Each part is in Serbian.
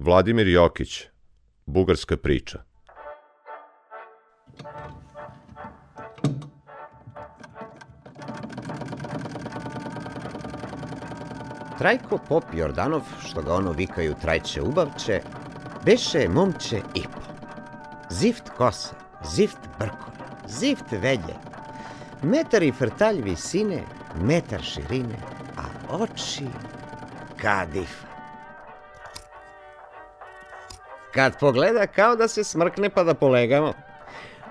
Vladimir Jokić, Bugarska priča. Trajko Pop Jordanov, što ga ono vikaju Trajče Ubavče, beše momče i po. Zift kosa, zift brkove, zift velje, metar i frtalj visine, metar širine, a oči kadifa. Kad pogleda kao da se smrkne pa da polegamo.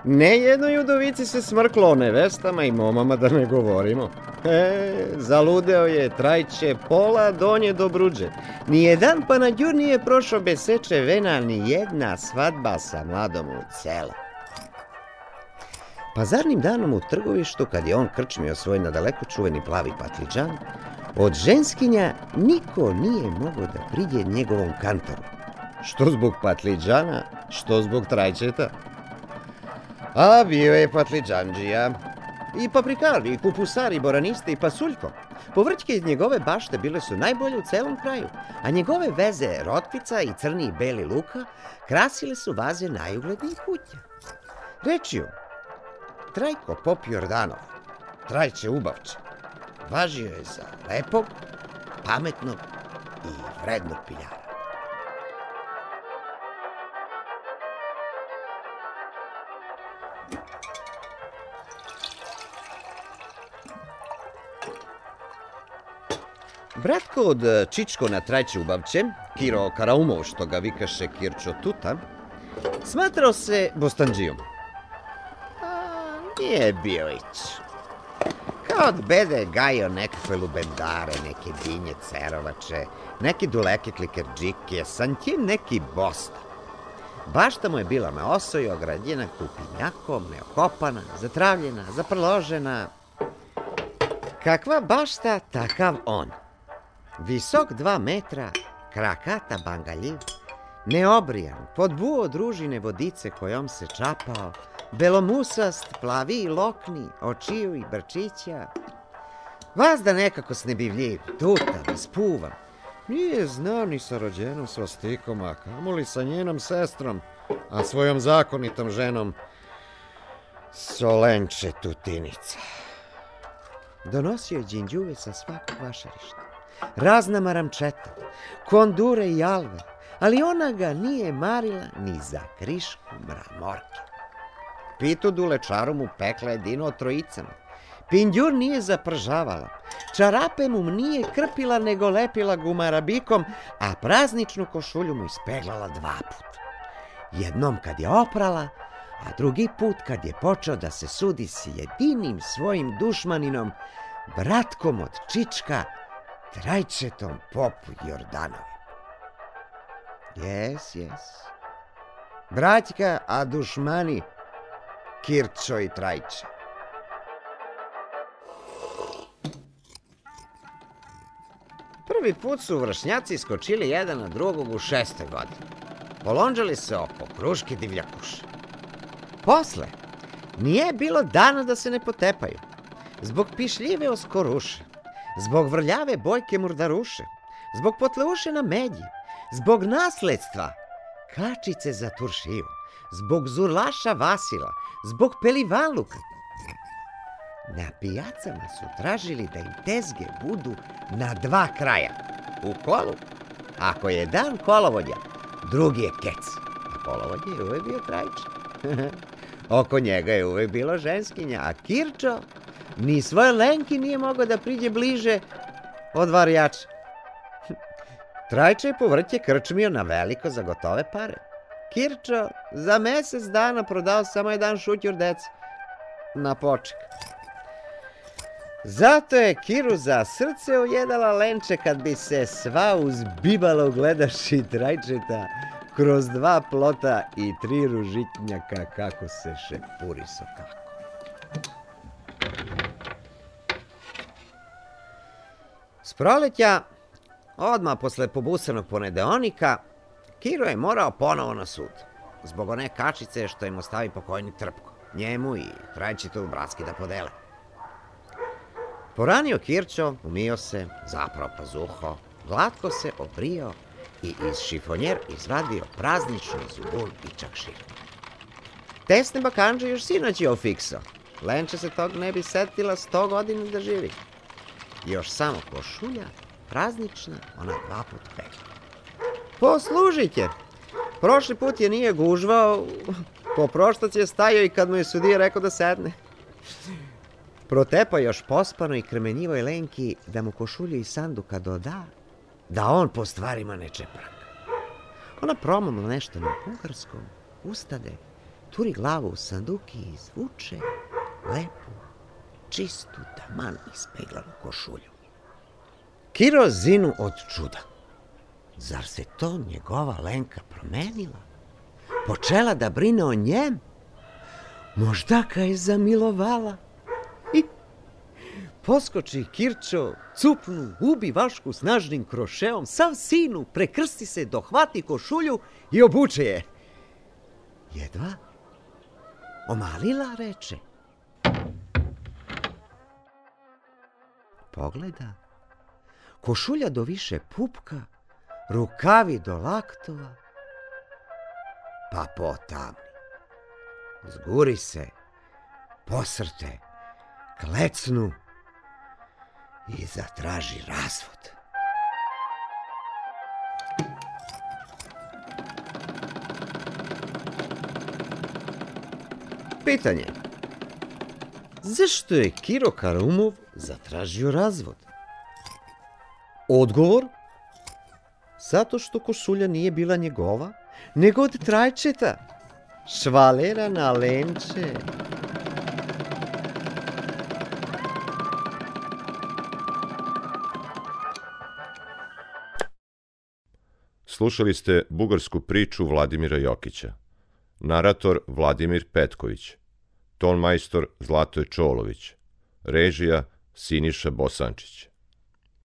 Ne jednoj udovici se smrklo o nevestama i momama da ne govorimo. E, zaludeo je trajće pola donje do bruđe. Nijedan panađur nije prošao bez seče vena, ni jedna svadba sa mladom u cela. Pazarnim danom u trgovištu, kad je on krčmio svoj nadaleko čuveni plavi patliđan, od ženskinja niko nije mogao da priđe njegovom kantoru. Što zbog patliđana, što zbog trajčeta. A bio je patliđanđija. I paprikar, i kupusar, i boraniste, i pasuljko. Povrćke iz njegove bašte bile su najbolje u celom kraju, a njegove veze rotkvica i crni i beli luka krasile su vaze najuglednijih kuća. Rečiju, Trajko Pop Jordanov, Trajče Ubavče, važio je za lepog, pametnog i vrednog piljara. Bratko od Čičko na Trajče Ubavče, Kiro Karaumov, što ga vikaše Kirčo Tuta, smatrao se Bostanđijom. Nije bio ić. Kao od bede gajio nekakve lubendare, neke dinje, cerovače, neki duleke klikerđike, sanćin neki bosta. Bašta mu je bila na osoju, ograđena kupinjakom, neokopana, zatravljena, zaprložena. Kakva bašta, takav on. Visok dva metra, krakata bangaljiv, neobrijan, pod buo družine vodice kojom se čapao, belomusast, plavi i lokni, očiju i brčića. Vazda nekako snebivljiv, tutav, ispuvan. Nije znao ni sa rođenom svastikom, a kamoli sa njenom sestrom, a svojom zakonitom ženom Solenče Tutinica. Donosio je džinđuve sa svakog vašarišta razna maramčeta, kondure i alve, ali ona ga nije marila ni za krišku mramorke. Pitu dulečaru mu pekla jedino od trojicama. Pinđur nije zapržavala, čarape mu nije krpila nego lepila gumarabikom, a prazničnu košulju mu ispeglala dva puta. Jednom kad je oprala, a drugi put kad je počeo da se sudi s jedinim svojim dušmaninom, bratkom od Čička, trajčetom popu Jordanovi. Jes, jes. Braćka, a dušmani Kirčo i Trajče. Prvi put su vršnjaci skočili jedan na drugog u šeste godine. Polonđali se oko kruške divljakuše. Posle, nije bilo dana da se ne potepaju. Zbog pišljive oskoruše, zbog vrljave bojke murdaruše, zbog potleuše na medji, zbog nasledstva, kačice za turšiju, zbog zurlaša Vasila, zbog pelivaluka. Na pijacama su tražili da im tezge budu na dva kraja, u kolu. Ako je dan kolovodja, drugi je kec, a kolovodje je uvek bio trajče. Oko njega je uvek bilo ženskinja, a Kirčo ni svoje lenki nije mogao da priđe bliže od varijača. Trajče je povrće krčmio na veliko za gotove pare. Kirčo za mesec dana prodao samo jedan šutjur deca na poček. Zato je Kiru za srce ujedala lenče kad bi se sva uzbibala u gledaši trajčeta kroz dva plota i tri ružitnjaka kako se šepuriso kako. S proletja, odmah posle pobusanog ponedeonika, Kiro je morao ponovo na sud, zbog one kačice što im ostavi pokojni Trpko, njemu i Trajčitu bratski da podele. Poranio Kirćo, umio se, zapravo pazuho, glatko se oprio i iz šifonjer izvadio praznični zubul i čakšir. Tesni bakanđe još sinoć je ofiksao. Lenče se tog ne bi setila sto godina da živi. Još samo košulja, praznična, ona dva put pekla. Poslužit je. Prošli put je nije gužvao, po proštac je stajao i kad mu je sudija rekao da sedne. Protepa još pospano i kremenjivoj Lenki da mu košulju i sanduka doda, da on po stvarima ne čeprak. Ona promamla nešto na bugarskom, ustade, turi glavu u sanduk i izvuče lepu, čistu, taman ispeglanu košulju. Kiro zinu od čuda. Zar se to njegova Lenka promenila? Počela da brine o njem? Možda ga je zamilovala? Poskoči Kirčo, cupnu, ubi Vašku snažnim krošeom, sav sinu, prekrsti se, dohvati košulju i obuče je. Jedva omalila reče. Pogleda, košulja do više pupka, rukavi do laktova, pa potamni. Zguri se, posrte, klecnu i zatraži razvod. Pitanje. Zašto je Kiro Karumov zatražio razvod? Odgovor? Zato što košulja nije bila njegova, nego od trajčeta. Švalera na lenče. Slušali ste bugarsku priču Vladimira Jokića. Narator Vladimir Petković. Ton majstor Zlatoje Čolović. Režija Siniša Bosančić.